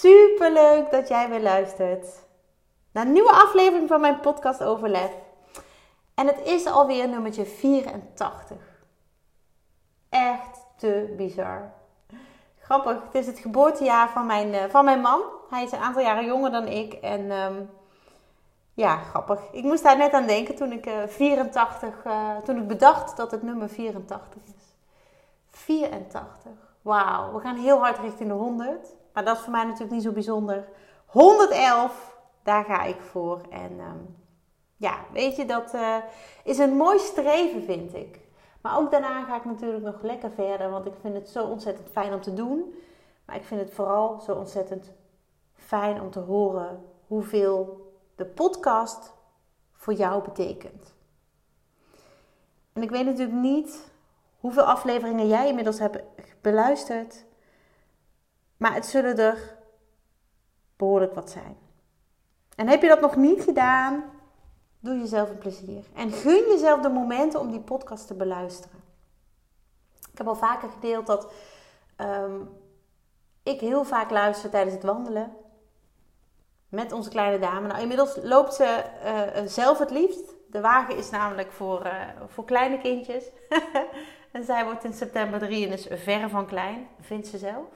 Super leuk dat jij weer luistert naar een nieuwe aflevering van mijn podcast Overlef. En het is alweer nummertje 84. Echt te bizar. Grappig, het is het geboortejaar van mijn, uh, van mijn man. Hij is een aantal jaren jonger dan ik. En um, ja, grappig. Ik moest daar net aan denken toen ik uh, 84, uh, toen ik bedacht dat het nummer 84 is. 84. Wauw, we gaan heel hard richting de 100. Maar dat is voor mij natuurlijk niet zo bijzonder. 111, daar ga ik voor. En um, ja, weet je, dat uh, is een mooi streven, vind ik. Maar ook daarna ga ik natuurlijk nog lekker verder, want ik vind het zo ontzettend fijn om te doen. Maar ik vind het vooral zo ontzettend fijn om te horen hoeveel de podcast voor jou betekent. En ik weet natuurlijk niet hoeveel afleveringen jij inmiddels hebt beluisterd. Maar het zullen er behoorlijk wat zijn. En heb je dat nog niet gedaan, doe jezelf een plezier. En gun jezelf de momenten om die podcast te beluisteren. Ik heb al vaker gedeeld dat um, ik heel vaak luister tijdens het wandelen. Met onze kleine dame. Nou, inmiddels loopt ze uh, zelf het liefst. De wagen is namelijk voor, uh, voor kleine kindjes. En zij wordt in september 3 en is verre van klein, vindt ze zelf.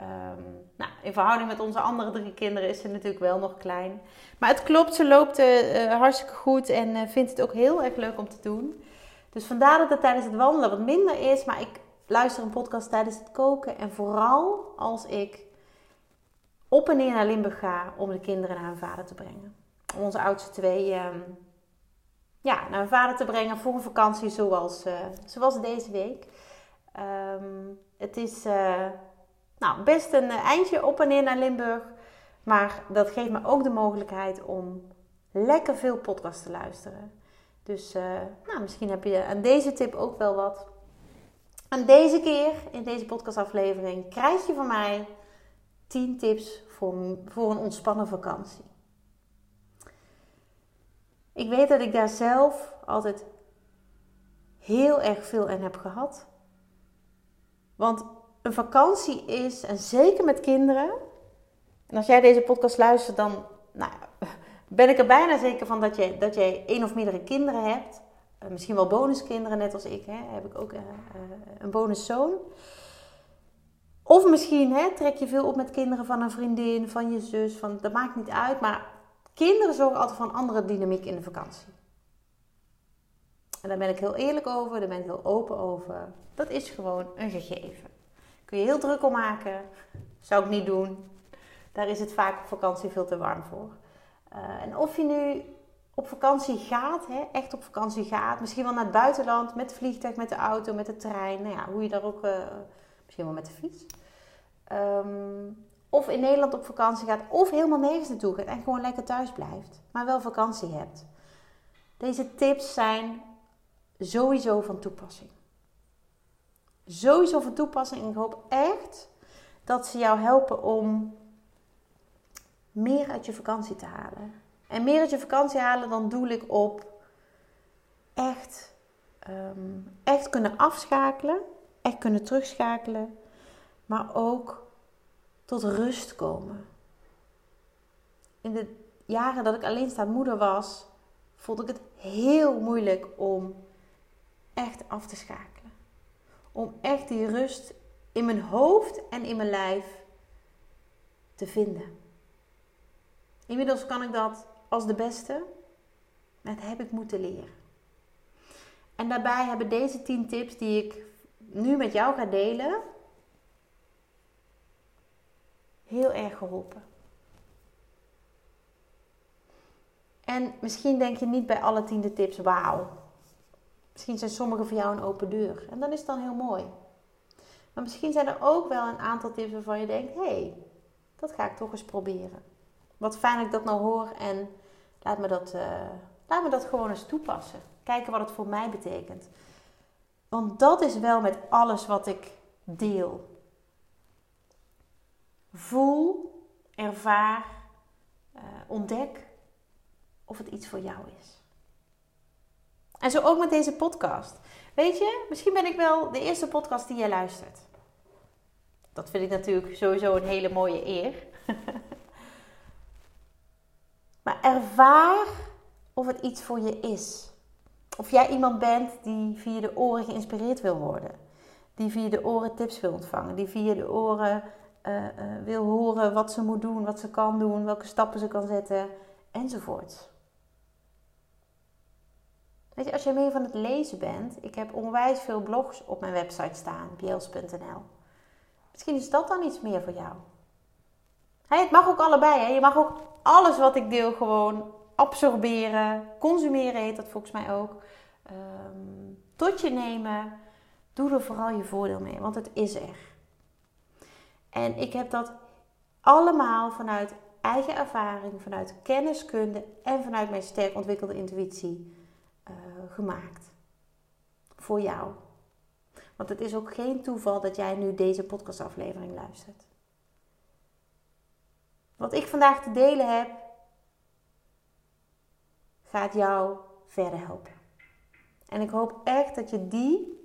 Um, nou, in verhouding met onze andere drie kinderen is ze natuurlijk wel nog klein. Maar het klopt, ze loopt uh, hartstikke goed en uh, vindt het ook heel erg leuk om te doen. Dus vandaar dat het tijdens het wandelen wat minder is. Maar ik luister een podcast tijdens het koken. En vooral als ik op en neer naar Limburg ga om de kinderen naar hun vader te brengen. Onze oudste twee um, ja, naar hun vader te brengen voor een vakantie zoals, zoals deze week. Um, het is nou, best een eindje op en neer naar Limburg. Maar dat geeft me ook de mogelijkheid om lekker veel podcasts te luisteren. Dus uh, nou, misschien heb je aan deze tip ook wel wat. En deze keer, in deze podcastaflevering, krijg je van mij 10 tips voor, voor een ontspannen vakantie. Ik weet dat ik daar zelf altijd heel erg veel in heb gehad. Want een vakantie is, en zeker met kinderen. En als jij deze podcast luistert, dan nou, ben ik er bijna zeker van dat je, dat jij één of meerdere kinderen hebt. Uh, misschien wel bonuskinderen, net als ik. Hè, heb ik ook uh, een bonuszoon. Of misschien hè, trek je veel op met kinderen van een vriendin, van je zus. Van, dat maakt niet uit, maar Kinderen zorgen altijd voor een andere dynamiek in de vakantie. En daar ben ik heel eerlijk over, daar ben ik heel open over. Dat is gewoon een gegeven. Je heel druk om maken, zou ik niet doen. Daar is het vaak op vakantie veel te warm voor. Uh, en of je nu op vakantie gaat, hè, echt op vakantie gaat, misschien wel naar het buitenland, met vliegtuig, met de auto, met de trein, nou ja, hoe je daar ook, uh, misschien wel met de fiets. Um, of in Nederland op vakantie gaat, of helemaal nergens naartoe gaat en gewoon lekker thuis blijft, maar wel vakantie hebt. Deze tips zijn sowieso van toepassing. Sowieso van toepassing. Ik hoop echt dat ze jou helpen om meer uit je vakantie te halen. En meer uit je vakantie halen, dan doel ik op echt, um, echt kunnen afschakelen, echt kunnen terugschakelen, maar ook tot rust komen. In de jaren dat ik alleenstaand moeder was, vond ik het heel moeilijk om echt af te schakelen. Om echt die rust in mijn hoofd en in mijn lijf te vinden. Inmiddels kan ik dat als de beste. Dat heb ik moeten leren. En daarbij hebben deze 10 tips die ik nu met jou ga delen, heel erg geholpen. En misschien denk je niet bij alle tiende tips, wauw. Misschien zijn sommige voor jou een open deur. En dan is het dan heel mooi. Maar misschien zijn er ook wel een aantal tips waarvan je denkt, hé, hey, dat ga ik toch eens proberen. Wat fijn dat ik dat nou hoor en laat me dat, uh, laat me dat gewoon eens toepassen. Kijken wat het voor mij betekent. Want dat is wel met alles wat ik deel. Voel, ervaar, uh, ontdek of het iets voor jou is. En zo ook met deze podcast. Weet je, misschien ben ik wel de eerste podcast die jij luistert. Dat vind ik natuurlijk sowieso een hele mooie eer. maar ervaar of het iets voor je is. Of jij iemand bent die via de oren geïnspireerd wil worden. Die via de oren tips wil ontvangen. Die via de oren uh, uh, wil horen wat ze moet doen, wat ze kan doen, welke stappen ze kan zetten, enzovoort. Weet je, als je meer van het lezen bent, ik heb onwijs veel blogs op mijn website staan, bjels.nl. Misschien is dat dan iets meer voor jou. Het mag ook allebei. Hè? Je mag ook alles wat ik deel gewoon absorberen. Consumeren heet dat volgens mij ook. Um, tot je nemen. Doe er vooral je voordeel mee, want het is er. En ik heb dat allemaal vanuit eigen ervaring, vanuit kenniskunde en vanuit mijn sterk ontwikkelde intuïtie gemaakt. Voor jou. Want het is ook geen toeval dat jij nu deze podcastaflevering luistert. Wat ik vandaag te delen heb, gaat jou verder helpen. En ik hoop echt dat je die,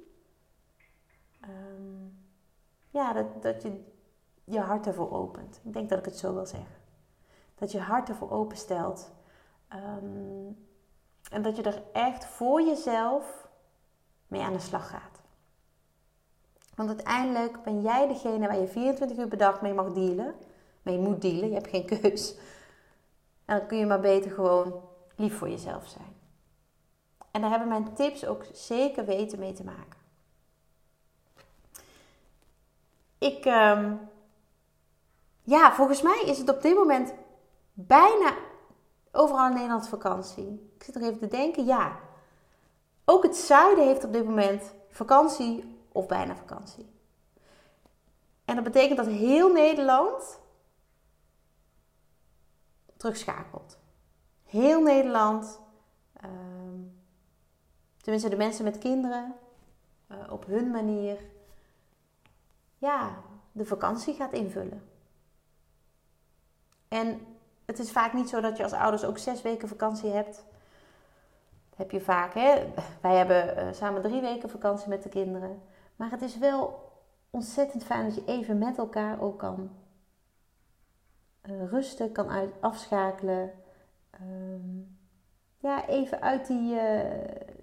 um, ja, dat, dat je je hart ervoor opent. Ik denk dat ik het zo wil zeggen. Dat je hart ervoor openstelt. Um, en dat je er echt voor jezelf mee aan de slag gaat. Want uiteindelijk ben jij degene waar je 24 uur per dag mee mag dealen. Mee moet dealen, je hebt geen keus. En dan kun je maar beter gewoon lief voor jezelf zijn. En daar hebben mijn tips ook zeker weten mee te maken. Ik, um, ja, volgens mij is het op dit moment bijna overal in Nederland vakantie. Ik zit nog even te denken, ja. Ook het zuiden heeft op dit moment vakantie of bijna vakantie. En dat betekent dat heel Nederland terugschakelt. Heel Nederland, uh, tenminste de mensen met kinderen, uh, op hun manier, ja, de vakantie gaat invullen. En het is vaak niet zo dat je als ouders ook zes weken vakantie hebt. Heb je vaak, hè? Wij hebben uh, samen drie weken vakantie met de kinderen. Maar het is wel ontzettend fijn dat je even met elkaar ook kan uh, rusten, kan uit, afschakelen. Um, ja, even uit die, uh,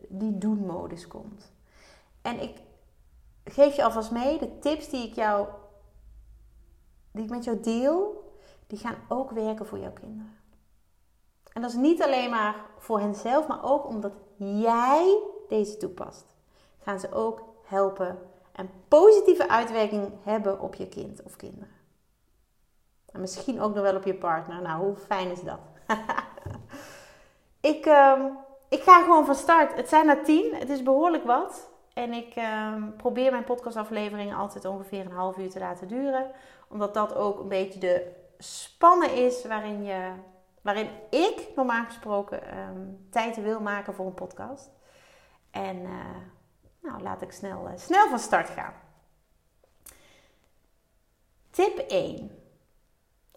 die doen-modus komt. En ik geef je alvast mee de tips die ik jou, die ik met jou deel die gaan ook werken voor jouw kinderen. En dat is niet alleen maar voor henzelf, maar ook omdat jij deze toepast. Gaan ze ook helpen en positieve uitwerking hebben op je kind of kinderen. En misschien ook nog wel op je partner. Nou, hoe fijn is dat? ik, um, ik ga gewoon van start. Het zijn er tien. Het is behoorlijk wat. En ik um, probeer mijn podcastafleveringen altijd ongeveer een half uur te laten duren. Omdat dat ook een beetje de spannen is waarin, je, waarin ik normaal gesproken um, tijd wil maken voor een podcast. En uh, nou, laat ik snel, uh, snel van start gaan. Tip 1.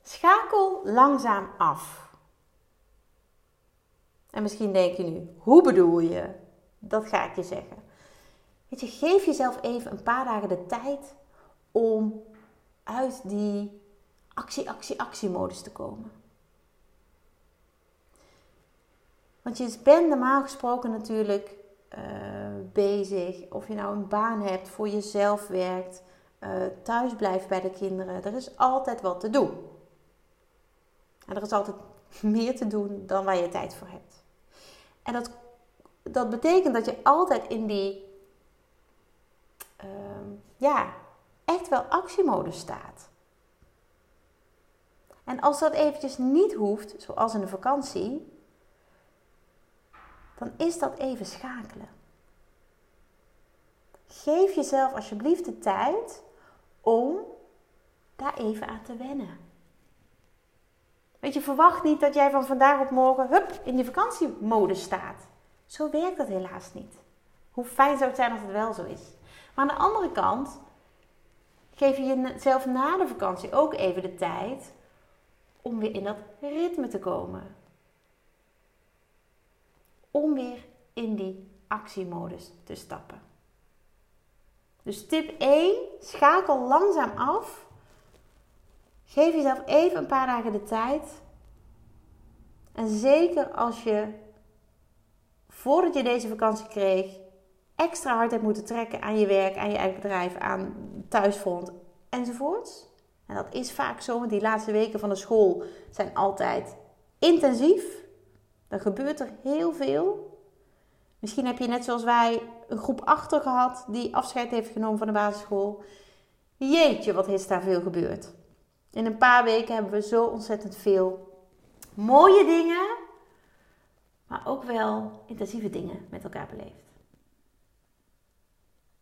Schakel langzaam af. En misschien denk je nu, hoe bedoel je? Dat ga ik je zeggen. Weet je, geef jezelf even een paar dagen de tijd om uit die actie, actie, actiemodus te komen. Want je bent normaal gesproken natuurlijk uh, bezig, of je nou een baan hebt, voor jezelf werkt, uh, thuis blijft bij de kinderen. Er is altijd wat te doen. En er is altijd meer te doen dan waar je tijd voor hebt. En dat, dat betekent dat je altijd in die, uh, ja, echt wel actiemodus staat. En als dat eventjes niet hoeft, zoals in de vakantie, dan is dat even schakelen. Geef jezelf alsjeblieft de tijd om daar even aan te wennen. Weet je, verwacht niet dat jij van vandaag op morgen hup, in die vakantiemodus staat. Zo werkt dat helaas niet. Hoe fijn zou het zijn als het wel zo is. Maar aan de andere kant geef je jezelf na de vakantie ook even de tijd om weer in dat ritme te komen. Om weer in die actiemodus te stappen. Dus tip 1, schakel langzaam af. Geef jezelf even een paar dagen de tijd. En zeker als je voordat je deze vakantie kreeg, extra hard hebt moeten trekken aan je werk, aan je eigen bedrijf, aan thuisfront enzovoorts. En dat is vaak zo, want die laatste weken van de school zijn altijd intensief. Er gebeurt er heel veel. Misschien heb je net zoals wij een groep achter gehad die afscheid heeft genomen van de basisschool. Jeetje, wat is daar veel gebeurd. In een paar weken hebben we zo ontzettend veel mooie dingen, maar ook wel intensieve dingen met elkaar beleefd.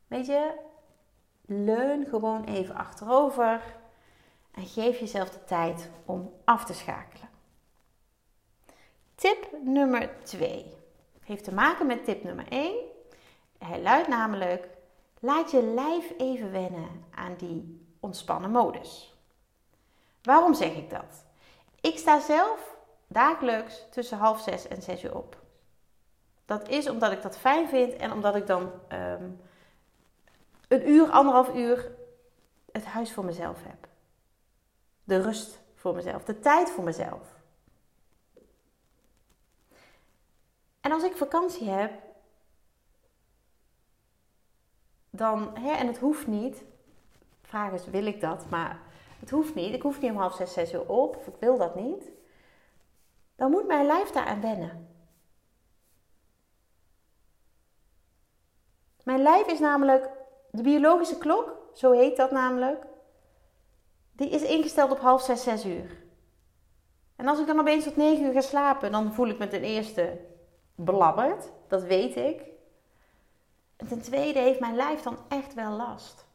Weet je, leun gewoon even achterover en geef jezelf de tijd om af te schakelen. Tip nummer 2 heeft te maken met tip nummer 1. Hij luidt namelijk: laat je lijf even wennen aan die ontspannen modus. Waarom zeg ik dat? Ik sta zelf dagelijks tussen half zes en zes uur op. Dat is omdat ik dat fijn vind en omdat ik dan ehm, een uur, anderhalf uur het huis voor mezelf heb. De rust voor mezelf, de tijd voor mezelf. En als ik vakantie heb, dan, hè, en het hoeft niet, vraag is, wil ik dat? Maar het hoeft niet. Ik hoef niet om half zes, zes uur op, of ik wil dat niet. Dan moet mijn lijf daaraan wennen. Mijn lijf is namelijk de biologische klok, zo heet dat namelijk. Die is ingesteld op half zes, zes uur. En als ik dan opeens tot negen uur ga slapen, dan voel ik me ten eerste belabberd. Dat weet ik. En ten tweede heeft mijn lijf dan echt wel last.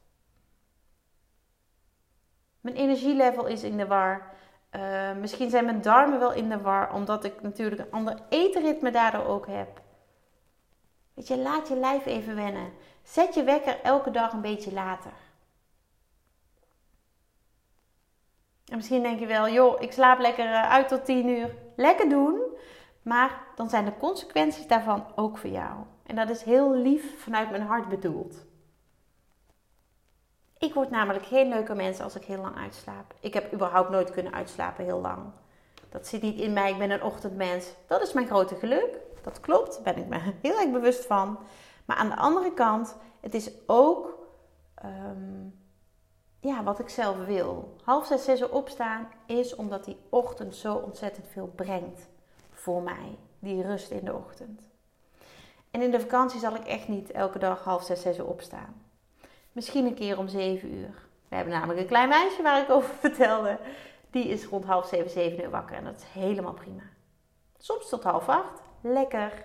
Mijn energielevel is in de war. Uh, misschien zijn mijn darmen wel in de war, omdat ik natuurlijk een ander etenritme daardoor ook heb. Weet je, laat je lijf even wennen. Zet je wekker elke dag een beetje later. En misschien denk je wel, joh, ik slaap lekker eh, uit tot 10 uur. Lekker doen. Maar dan zijn de consequenties daarvan ook voor jou. En dat is heel lief vanuit mijn hart bedoeld. Ik word namelijk geen leuke mens als ik heel lang uitslaap. Ik heb überhaupt nooit kunnen uitslapen heel lang. Dat zit niet in mij. Ik ben een ochtendmens. Dat is mijn grote geluk. Dat klopt. Daar ben ik me heel erg bewust van. Maar aan de andere kant, het is ook ehm, ja, wat ik zelf wil. Half zes, zes uur opstaan is omdat die ochtend zo ontzettend veel brengt voor mij. Die rust in de ochtend. En in de vakantie zal ik echt niet elke dag half zes, zes uur opstaan. Misschien een keer om zeven uur. We hebben namelijk een klein meisje waar ik over vertelde. Die is rond half zeven, zeven uur wakker. En dat is helemaal prima. Soms tot half acht. Lekker.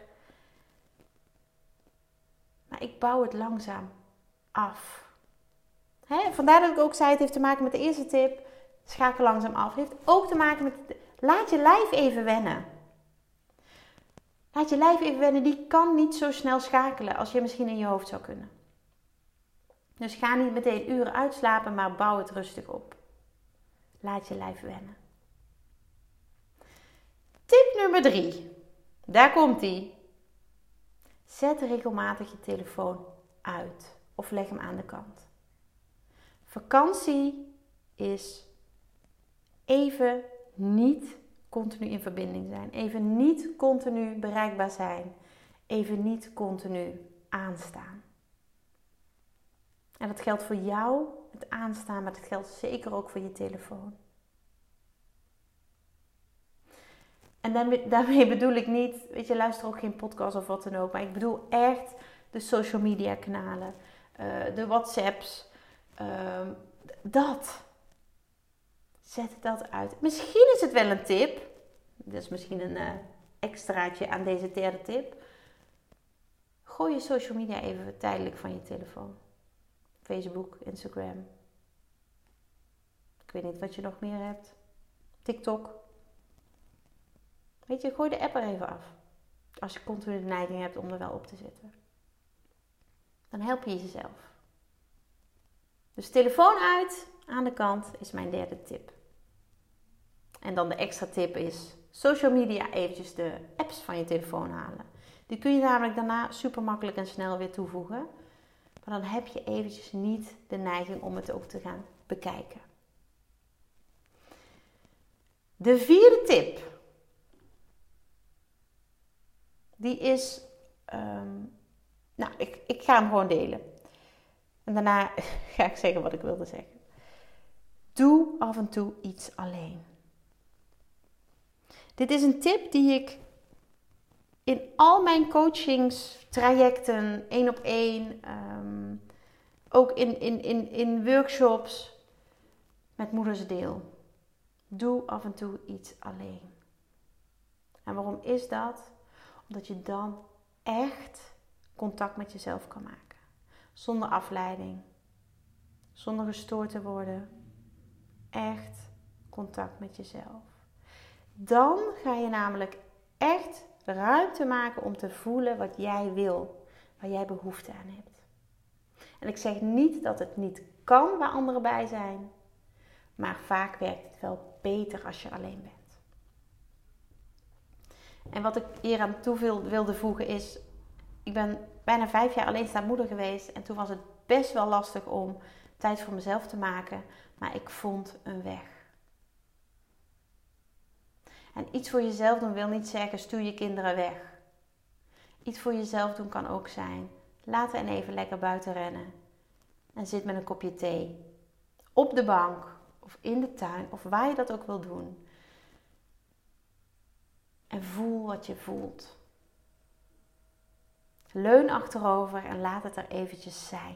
Maar ik bouw het langzaam af. Hè? Vandaar dat ik ook zei, het heeft te maken met de eerste tip. Schakel langzaam af. Het heeft ook te maken met, laat je lijf even wennen. Laat je lijf even wennen, die kan niet zo snel schakelen als je misschien in je hoofd zou kunnen. Dus ga niet meteen uren uitslapen, maar bouw het rustig op. Laat je lijf wennen. Tip nummer 3. Daar komt ie. Zet regelmatig je telefoon uit of leg hem aan de kant. Vakantie is even niet continu in verbinding zijn. Even niet continu bereikbaar zijn. Even niet continu aanstaan. En dat geldt voor jou, het aanstaan, maar dat geldt zeker ook voor je telefoon. En daarmee bedoel ik niet, weet je, luister ook geen podcast of wat dan ook, maar ik bedoel echt de social media kanalen, uh, de WhatsApps, uh, dat. Zet dat uit. Misschien is het wel een tip. Dat is misschien een uh, extraatje aan deze derde tip. Gooi je social media even tijdelijk van je telefoon. Facebook, Instagram. Ik weet niet wat je nog meer hebt. TikTok. Weet je, gooi de app er even af. Als je continu de neiging hebt om er wel op te zitten. Dan help je jezelf. Dus telefoon uit aan de kant is mijn derde tip. En dan de extra tip is social media eventjes de apps van je telefoon halen. Die kun je namelijk daarna super makkelijk en snel weer toevoegen. Maar dan heb je eventjes niet de neiging om het ook te gaan bekijken. De vierde tip. Die is. Ehm, nou, ik, ik ga hem gewoon delen. En daarna ga ik zeggen wat ik wilde zeggen. Doe af en toe iets alleen. Dit is een tip die ik in al mijn coachingstrajecten, één op één, ehm, ook in, in, in, in workshops met moeders deel. Doe af en toe iets alleen. En waarom is dat? Omdat je dan echt contact met jezelf kan maken. Zonder afleiding. Zonder gestoord te worden. Echt contact met jezelf. Dan ga je namelijk echt ruimte maken om te voelen wat jij wil. Waar jij behoefte aan hebt. En ik zeg niet dat het niet kan waar anderen bij zijn. Maar vaak werkt het wel beter als je alleen bent. En wat ik hier aan toe wilde voegen is, ik ben bijna vijf jaar alleenstaande moeder geweest. En toen was het best wel lastig om tijd voor mezelf te maken. Maar ik vond een weg. En iets voor jezelf doen wil niet zeggen stuur je kinderen weg. Iets voor jezelf doen kan ook zijn laat hen even lekker buiten rennen. En zit met een kopje thee. Op de bank of in de tuin of waar je dat ook wil doen. En voel wat je voelt. Leun achterover en laat het er eventjes zijn.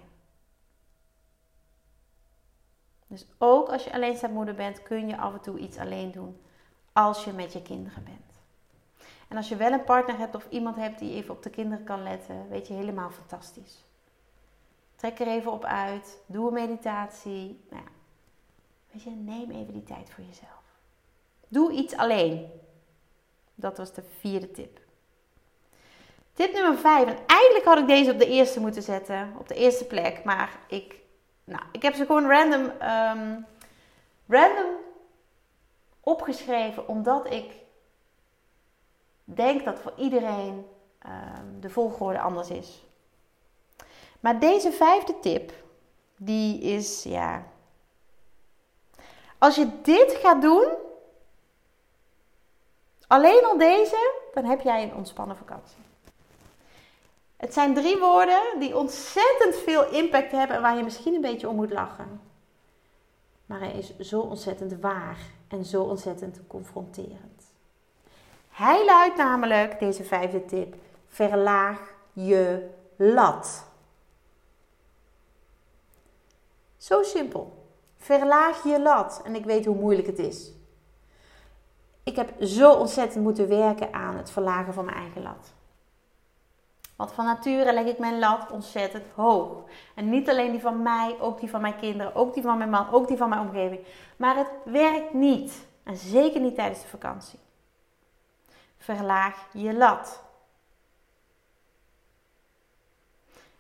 Dus ook als je alleenstaande moeder bent, kun je af en toe iets alleen doen als je met je kinderen bent. En als je wel een partner hebt of iemand hebt die even op de kinderen kan letten, weet je helemaal fantastisch. Trek er even op uit, doe een meditatie. Nou ja, weet je, neem even die tijd voor jezelf. Doe iets alleen. Dat was de vierde tip. Tip nummer 5. En eigenlijk had ik deze op de eerste moeten zetten. Op de eerste plek. Maar ik, nou, ik heb ze gewoon random, um, random opgeschreven. Omdat ik denk dat voor iedereen um, de volgorde anders is. Maar deze vijfde tip. Die is ja. Als je dit gaat doen. Alleen al deze. Dan heb jij een ontspannen vakantie. Het zijn drie woorden die ontzettend veel impact hebben en waar je misschien een beetje om moet lachen. Maar hij is zo ontzettend waar en zo ontzettend confronterend. Hij luidt namelijk, deze vijfde tip, verlaag je lat. Zo simpel. Verlaag je lat. En ik weet hoe moeilijk het is. Ik heb zo ontzettend moeten werken aan het verlagen van mijn eigen lat. Want van nature leg ik mijn lat ontzettend hoog. En niet alleen die van mij, ook die van mijn kinderen, ook die van mijn man, ook die van mijn omgeving. Maar het werkt niet. En zeker niet tijdens de vakantie. Verlaag je lat.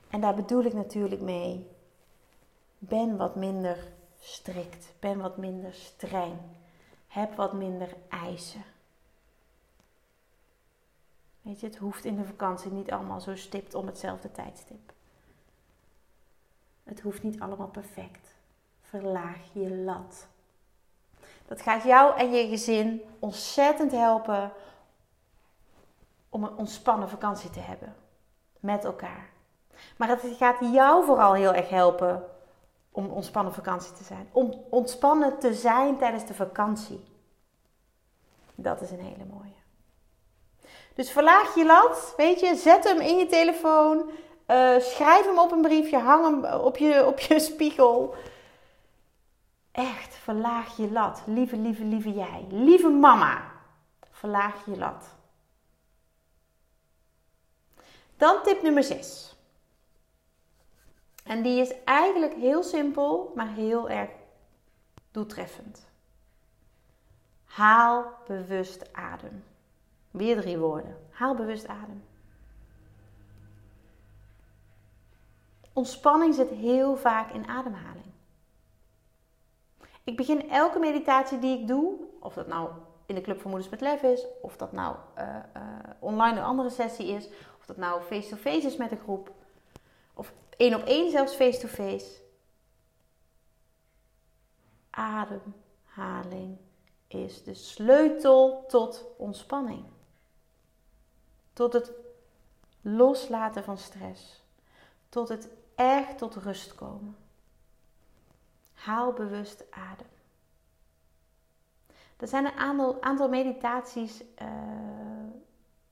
En daar bedoel ik natuurlijk mee. Ben wat minder strikt. Ben wat minder streng. Heb wat minder eisen. Weet je, het hoeft in de vakantie niet allemaal zo stipt om hetzelfde tijdstip. Het hoeft niet allemaal perfect. Verlaag je lat. Dat gaat jou en je gezin ontzettend helpen om een ontspannen vakantie te hebben. Met elkaar. Maar het gaat jou vooral heel erg helpen om ontspannen vakantie te zijn. Om ontspannen te zijn tijdens de vakantie. Dat is een hele mooie. Dus verlaag je lat, weet je, zet hem in je telefoon, uh, schrijf hem op een briefje, hang hem op je, op je spiegel. Echt, verlaag je lat. Lieve, lieve, lieve jij. Lieve mama, verlaag je lat. Dan tip nummer 6. En die is eigenlijk heel simpel, maar heel erg doeltreffend. Haal bewust adem. Weer drie woorden. Haal bewust adem. Ontspanning zit heel vaak in ademhaling. Ik begin elke meditatie die ik doe, of dat nou in de Club van Moeders met Lef is, of dat nou uh, uh, online een andere sessie is, of dat nou face-to-face is met een groep, of één op één zelfs face-to-face. Ademhaling is de sleutel tot ontspanning. Tot het loslaten van stress. Tot het echt tot rust komen. Haal bewust adem. Er zijn een aantal, meditaties uh,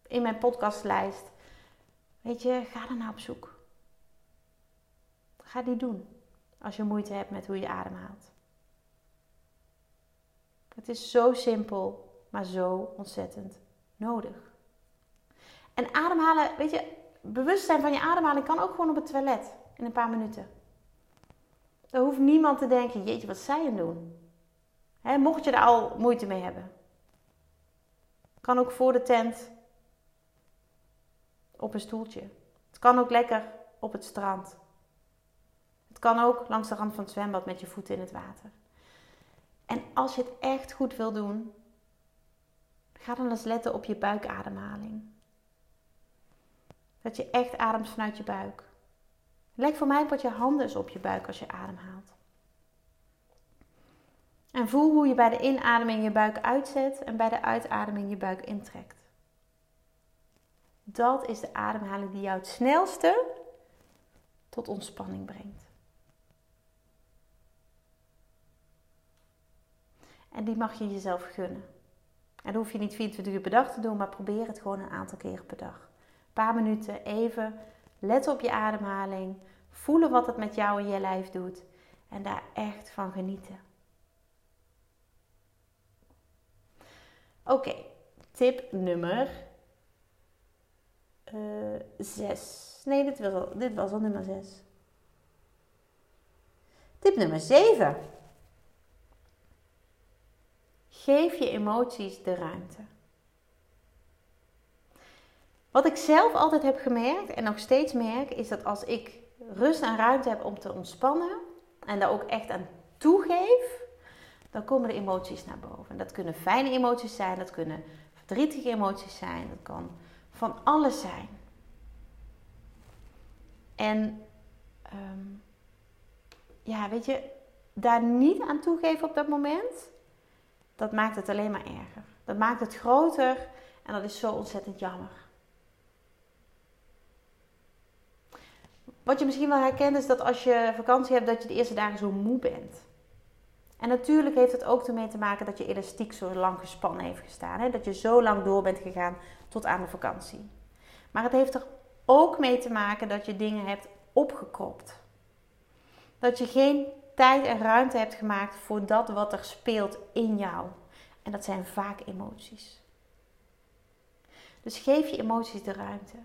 in mijn podcastlijst. Weet je, ga er nou op zoek. Ga die doen als je moeite hebt met hoe je ademhaalt. Het is zo simpel, maar zo ontzettend nodig. En ademhalen, weet je, bewustzijn van je ademhaling kan ook gewoon op het toilet in een paar minuten. Dan hoeft niemand te denken, jeetje, wat zij aan doen. Mocht je er al moeite mee hebben. Kan ook voor de tent. Op een stoeltje. Het kan ook lekker op het strand. Het kan ook langs de rand van het zwembad met je voeten in het water. En als je het echt goed wil doen, ga dan eens letten op je buikademhaling. Dat je echt ademt vanuit je buik. Leg voor mij wat je handen eens op je buik als je ademhaalt. En voel hoe je bij de inademing je buik uitzet en bij de uitademing je buik intrekt. Dat is de ademhaling die jou het snelste tot ontspanning brengt. En die mag je jezelf gunnen. En hoef je niet 24 uur per dag te doen, maar probeer het gewoon een aantal keren per dag. Paar minuten even letten op je ademhaling, voelen wat het met jou en je lijf doet en daar echt van genieten. Oké, tip nummer 6. Uh, nee, dit was, dit was al nummer 6. Tip nummer 7. Geef je emoties de ruimte. Wat ik zelf altijd heb gemerkt en nog steeds merk, is dat als ik rust en ruimte heb om te ontspannen en daar ook echt aan toegeef, dan komen de emoties naar boven. Dat kunnen fijne emoties zijn, dat kunnen verdrietige emoties zijn, dat kan van alles zijn. En um, ja, weet je, daar niet aan toegeven op dat moment, dat maakt het alleen maar erger. Dat maakt het groter en dat is zo ontzettend jammer. Wat je misschien wel herkent is dat als je vakantie hebt, dat je de eerste dagen zo moe bent. En natuurlijk heeft het ook ermee te maken dat je elastiek zo lang gespannen heeft gestaan. Hè? Dat je zo lang door bent gegaan tot aan de vakantie. Maar het heeft er ook mee te maken dat je dingen hebt opgekropt. Dat je geen tijd en ruimte hebt gemaakt voor dat wat er speelt in jou. En dat zijn vaak emoties. Dus geef je emoties de ruimte.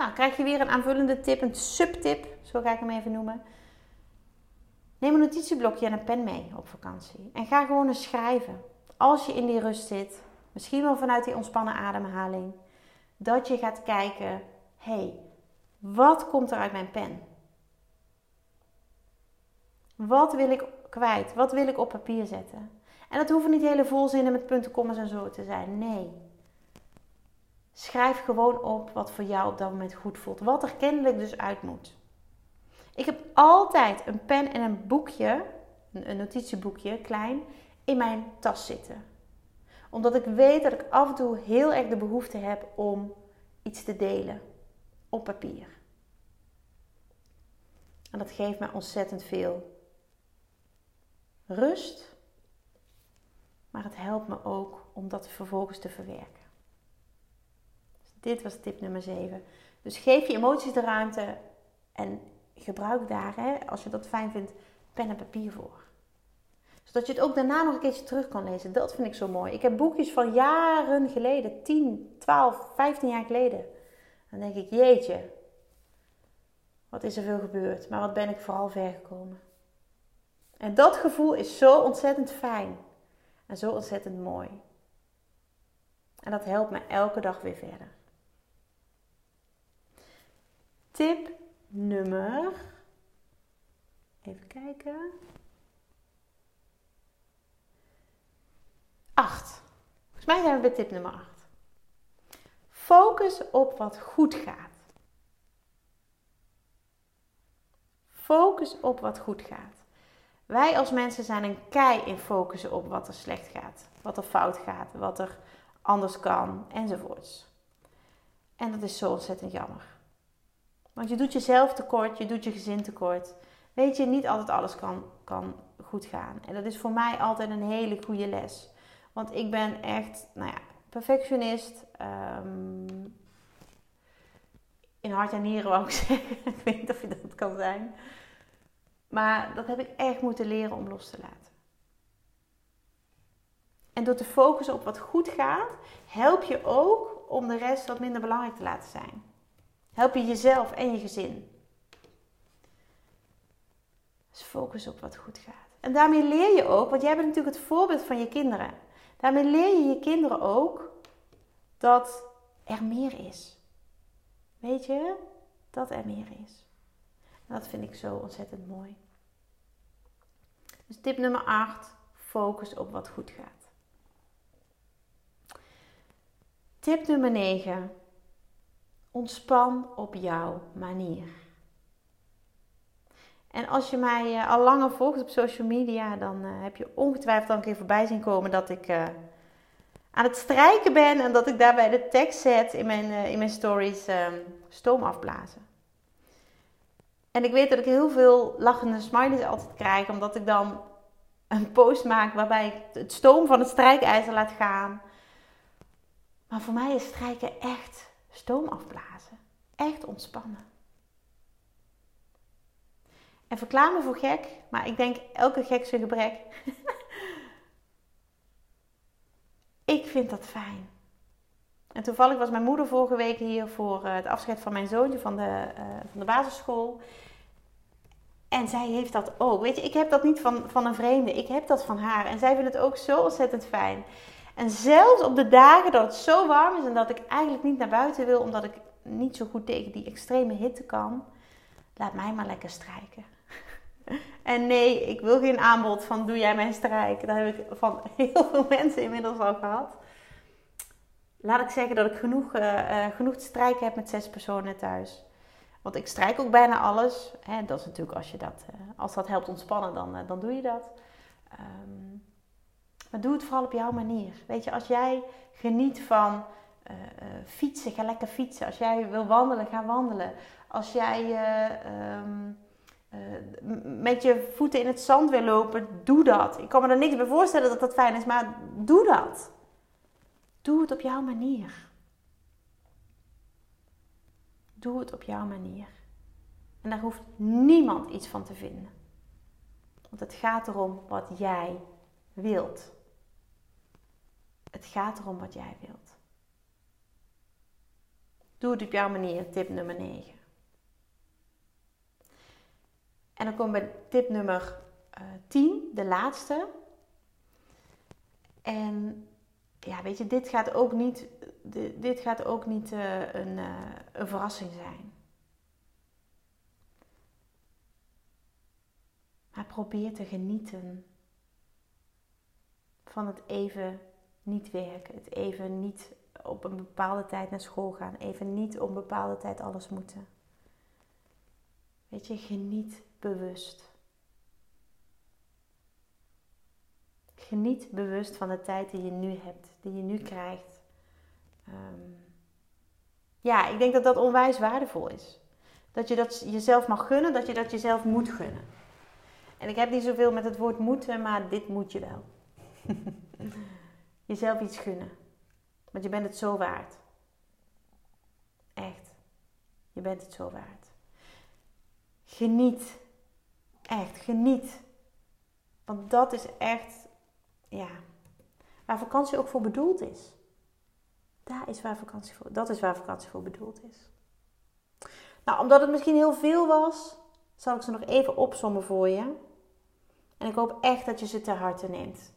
Nou, krijg je weer een aanvullende tip, een subtip, zo ga ik hem even noemen. Neem een notitieblokje en een pen mee op vakantie. En ga gewoon eens schrijven. Als je in die rust zit, misschien wel vanuit die ontspannen ademhaling, dat je gaat kijken: hey, wat komt er uit mijn pen? Wat wil ik kwijt? Wat wil ik op papier zetten? En dat hoeven niet hele volzinnen met punten, kommas en zo te zijn. Nee. Schrijf gewoon op wat voor jou op dat moment goed voelt. Wat er kennelijk dus uit moet. Ik heb altijd een pen en een boekje, een notitieboekje, klein, in mijn tas zitten. Omdat ik weet dat ik af en toe heel erg de behoefte heb om iets te delen op papier. En dat geeft mij ontzettend veel rust. Maar het helpt me ook om dat vervolgens te verwerken. Dit was tip nummer 7. Dus geef je emoties de ruimte en gebruik daar, hè, als je dat fijn vindt, pen en papier voor. Zodat je het ook daarna nog een keertje terug kan lezen. Dat vind ik zo mooi. Ik heb boekjes van jaren geleden, 10, 12, 15 jaar geleden. Dan denk ik, jeetje, wat is er veel gebeurd, maar wat ben ik vooral ver gekomen. En dat gevoel is zo ontzettend fijn en zo ontzettend mooi. En dat helpt me elke dag weer verder. Tip nummer. Even kijken. 8. Volgens mij zijn we bij tip nummer 8. Focus op wat goed gaat. Focus op wat goed gaat. Wij als mensen zijn een kei in focussen op wat er slecht gaat, wat er fout gaat, wat er anders kan enzovoorts. En dat is zo ontzettend jammer. Want je doet jezelf tekort, je doet je gezin tekort. Weet je, niet altijd alles kan, kan goed gaan. En dat is voor mij altijd een hele goede les. Want ik ben echt, nou ja, perfectionist. Um, in hart en nieren wou ik zeggen. ik weet niet of je dat kan zijn. Maar dat heb ik echt moeten leren om los te laten. En door te focussen op wat goed gaat, help je ook om de rest wat minder belangrijk te laten zijn. Help je jezelf en je gezin. Dus focus op wat goed gaat. En daarmee leer je ook, want jij bent natuurlijk het voorbeeld van je kinderen. Daarmee leer je je kinderen ook dat er meer is. Weet je? Dat er meer is. Dat vind ik zo ontzettend mooi. Dus tip nummer 8. Focus op wat goed gaat. Tip nummer 9. Ontspan op jouw manier. En als je mij uh, al langer volgt op social media, dan uh, heb je ongetwijfeld al een keer voorbij zien komen dat ik uh, aan het strijken ben en dat ik daarbij de tekst zet in mijn, in mijn stories ehm, stoom afblazen. En ik weet dat ik heel veel lachende smileys altijd krijg, omdat ik dan een post maak waarbij ik het stoom van het strijkijzer laat gaan. Maar voor mij is strijken echt stoom afblazen. Echt ontspannen. En verklaar me voor gek, maar ik denk elke gek zijn gebrek. ik vind dat fijn. En toevallig was mijn moeder vorige week hier voor eh, het afscheid van mijn zoontje van de, uh, van de basisschool. En zij heeft dat ook. Weet je, ik heb dat niet van, van een vreemde. Ik heb dat van haar. En zij vindt het ook zo ontzettend fijn. En zelfs op de dagen dat het zo warm is en dat ik eigenlijk niet naar buiten wil, omdat ik niet zo goed tegen die extreme hitte kan, laat mij maar lekker strijken. En nee, ik wil geen aanbod van doe jij mijn strijk. Dat heb ik van heel veel mensen inmiddels al gehad. Laat ik zeggen dat ik genoeg, uh, genoeg te strijken heb met zes personen thuis. Want ik strijk ook bijna alles. Hè, dat is natuurlijk als je dat, uh, als dat helpt ontspannen, dan, dan doe je dat. Um, maar doe het vooral op jouw manier. Weet je, als jij geniet van fietsen, ga lekker fietsen. Als jij wil wandelen, ga wandelen. Als jij um, met je voeten in het zand wil lopen, doe dat. Ik kan me er niks bij voorstellen dat dat fijn is, maar doe dat. Doe het op jouw manier. Doe het op jouw manier. En daar hoeft niemand iets van te vinden. Want het gaat erom wat jij wilt. Het gaat erom wat jij wilt. Doe het op jouw manier, tip nummer 9. En dan komen we bij tip nummer uh, eh, 10, de laatste. En ja, weet je, dit gaat ook niet, dit gaat ook niet uh, een, uh, een verrassing zijn. Maar probeer te genieten van het even niet werken, het even niet op een bepaalde tijd naar school gaan, even niet op een bepaalde tijd alles moeten. Weet je, geniet bewust. Geniet bewust van de tijd die je nu hebt, die je nu krijgt. Um, ja, ik denk dat dat onwijs waardevol is. Dat je dat jezelf mag gunnen, dat je dat jezelf moet gunnen. En ik heb niet zoveel met het woord moeten, maar dit moet je wel. jezelf iets gunnen. Want je bent het zo waard. Echt. Je bent het zo waard. Geniet. Echt, geniet. Want dat is echt, ja, waar vakantie ook voor bedoeld is. Daar is waar vakantie voor, dat is waar vakantie voor bedoeld is. Nou, omdat het misschien heel veel was, zal ik ze nog even opsommen voor je. En ik hoop echt dat je ze ter harte neemt.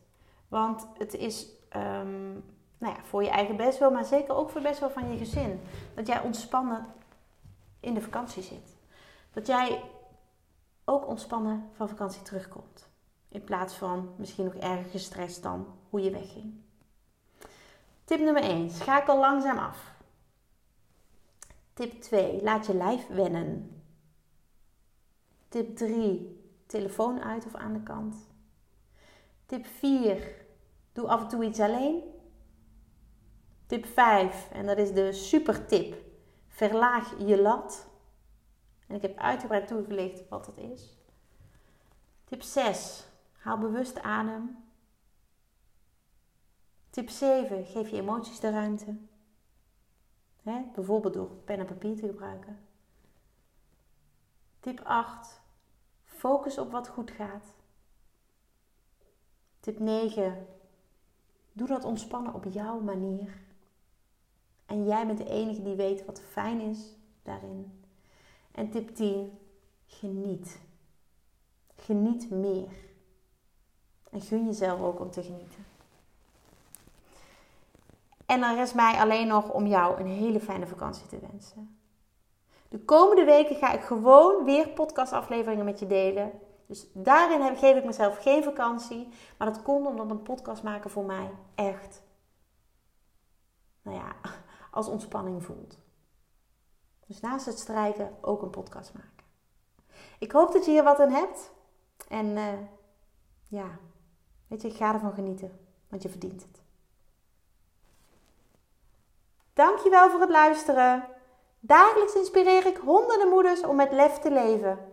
Want het is, um, nou ja, voor je eigen best wel, maar zeker ook voor best wel van je gezin. Dat jij ontspannen in de vakantie zit. Dat jij ook ontspannen van vakantie terugkomt. In plaats van misschien nog erger gestrest dan hoe je wegging. Tip nummer 1. Schakel langzaam af. Tip 2. Laat je lijf wennen. Tip 3. Telefoon uit of aan de kant. Tip 4. Doe af en toe iets alleen. Tip 5. En dat is de super tip. Verlaag je lat. En ik heb uitgebreid toegelicht wat dat is. Tip 6. Haal bewust adem. Tip 7. Geef je emoties de ruimte. bijvoorbeeld door pen en papier te gebruiken. Tip 8. Focus op wat goed gaat. Tip 9. Doe dat ontspannen op jouw manier. En jij bent de enige die weet wat fijn is daarin. En tip 10. Geniet. Geniet meer. En gun jezelf ook om te genieten. En dan rest mij alleen nog om jou een hele fijne vakantie te wensen. De komende weken ga ik gewoon weer podcastafleveringen met je delen. Dus daarin geef ik mezelf geen vakantie. Maar dat komt omdat een podcast maken voor mij echt, nou ja, als ontspanning voelt. Dus naast het strijken ook een podcast maken. Ik hoop dat je hier wat aan hebt. En uh, ja, weet je, ik ga ervan genieten. Want je verdient het. Dankjewel voor het luisteren. Dagelijks inspireer ik honderden moeders om met lef te leven.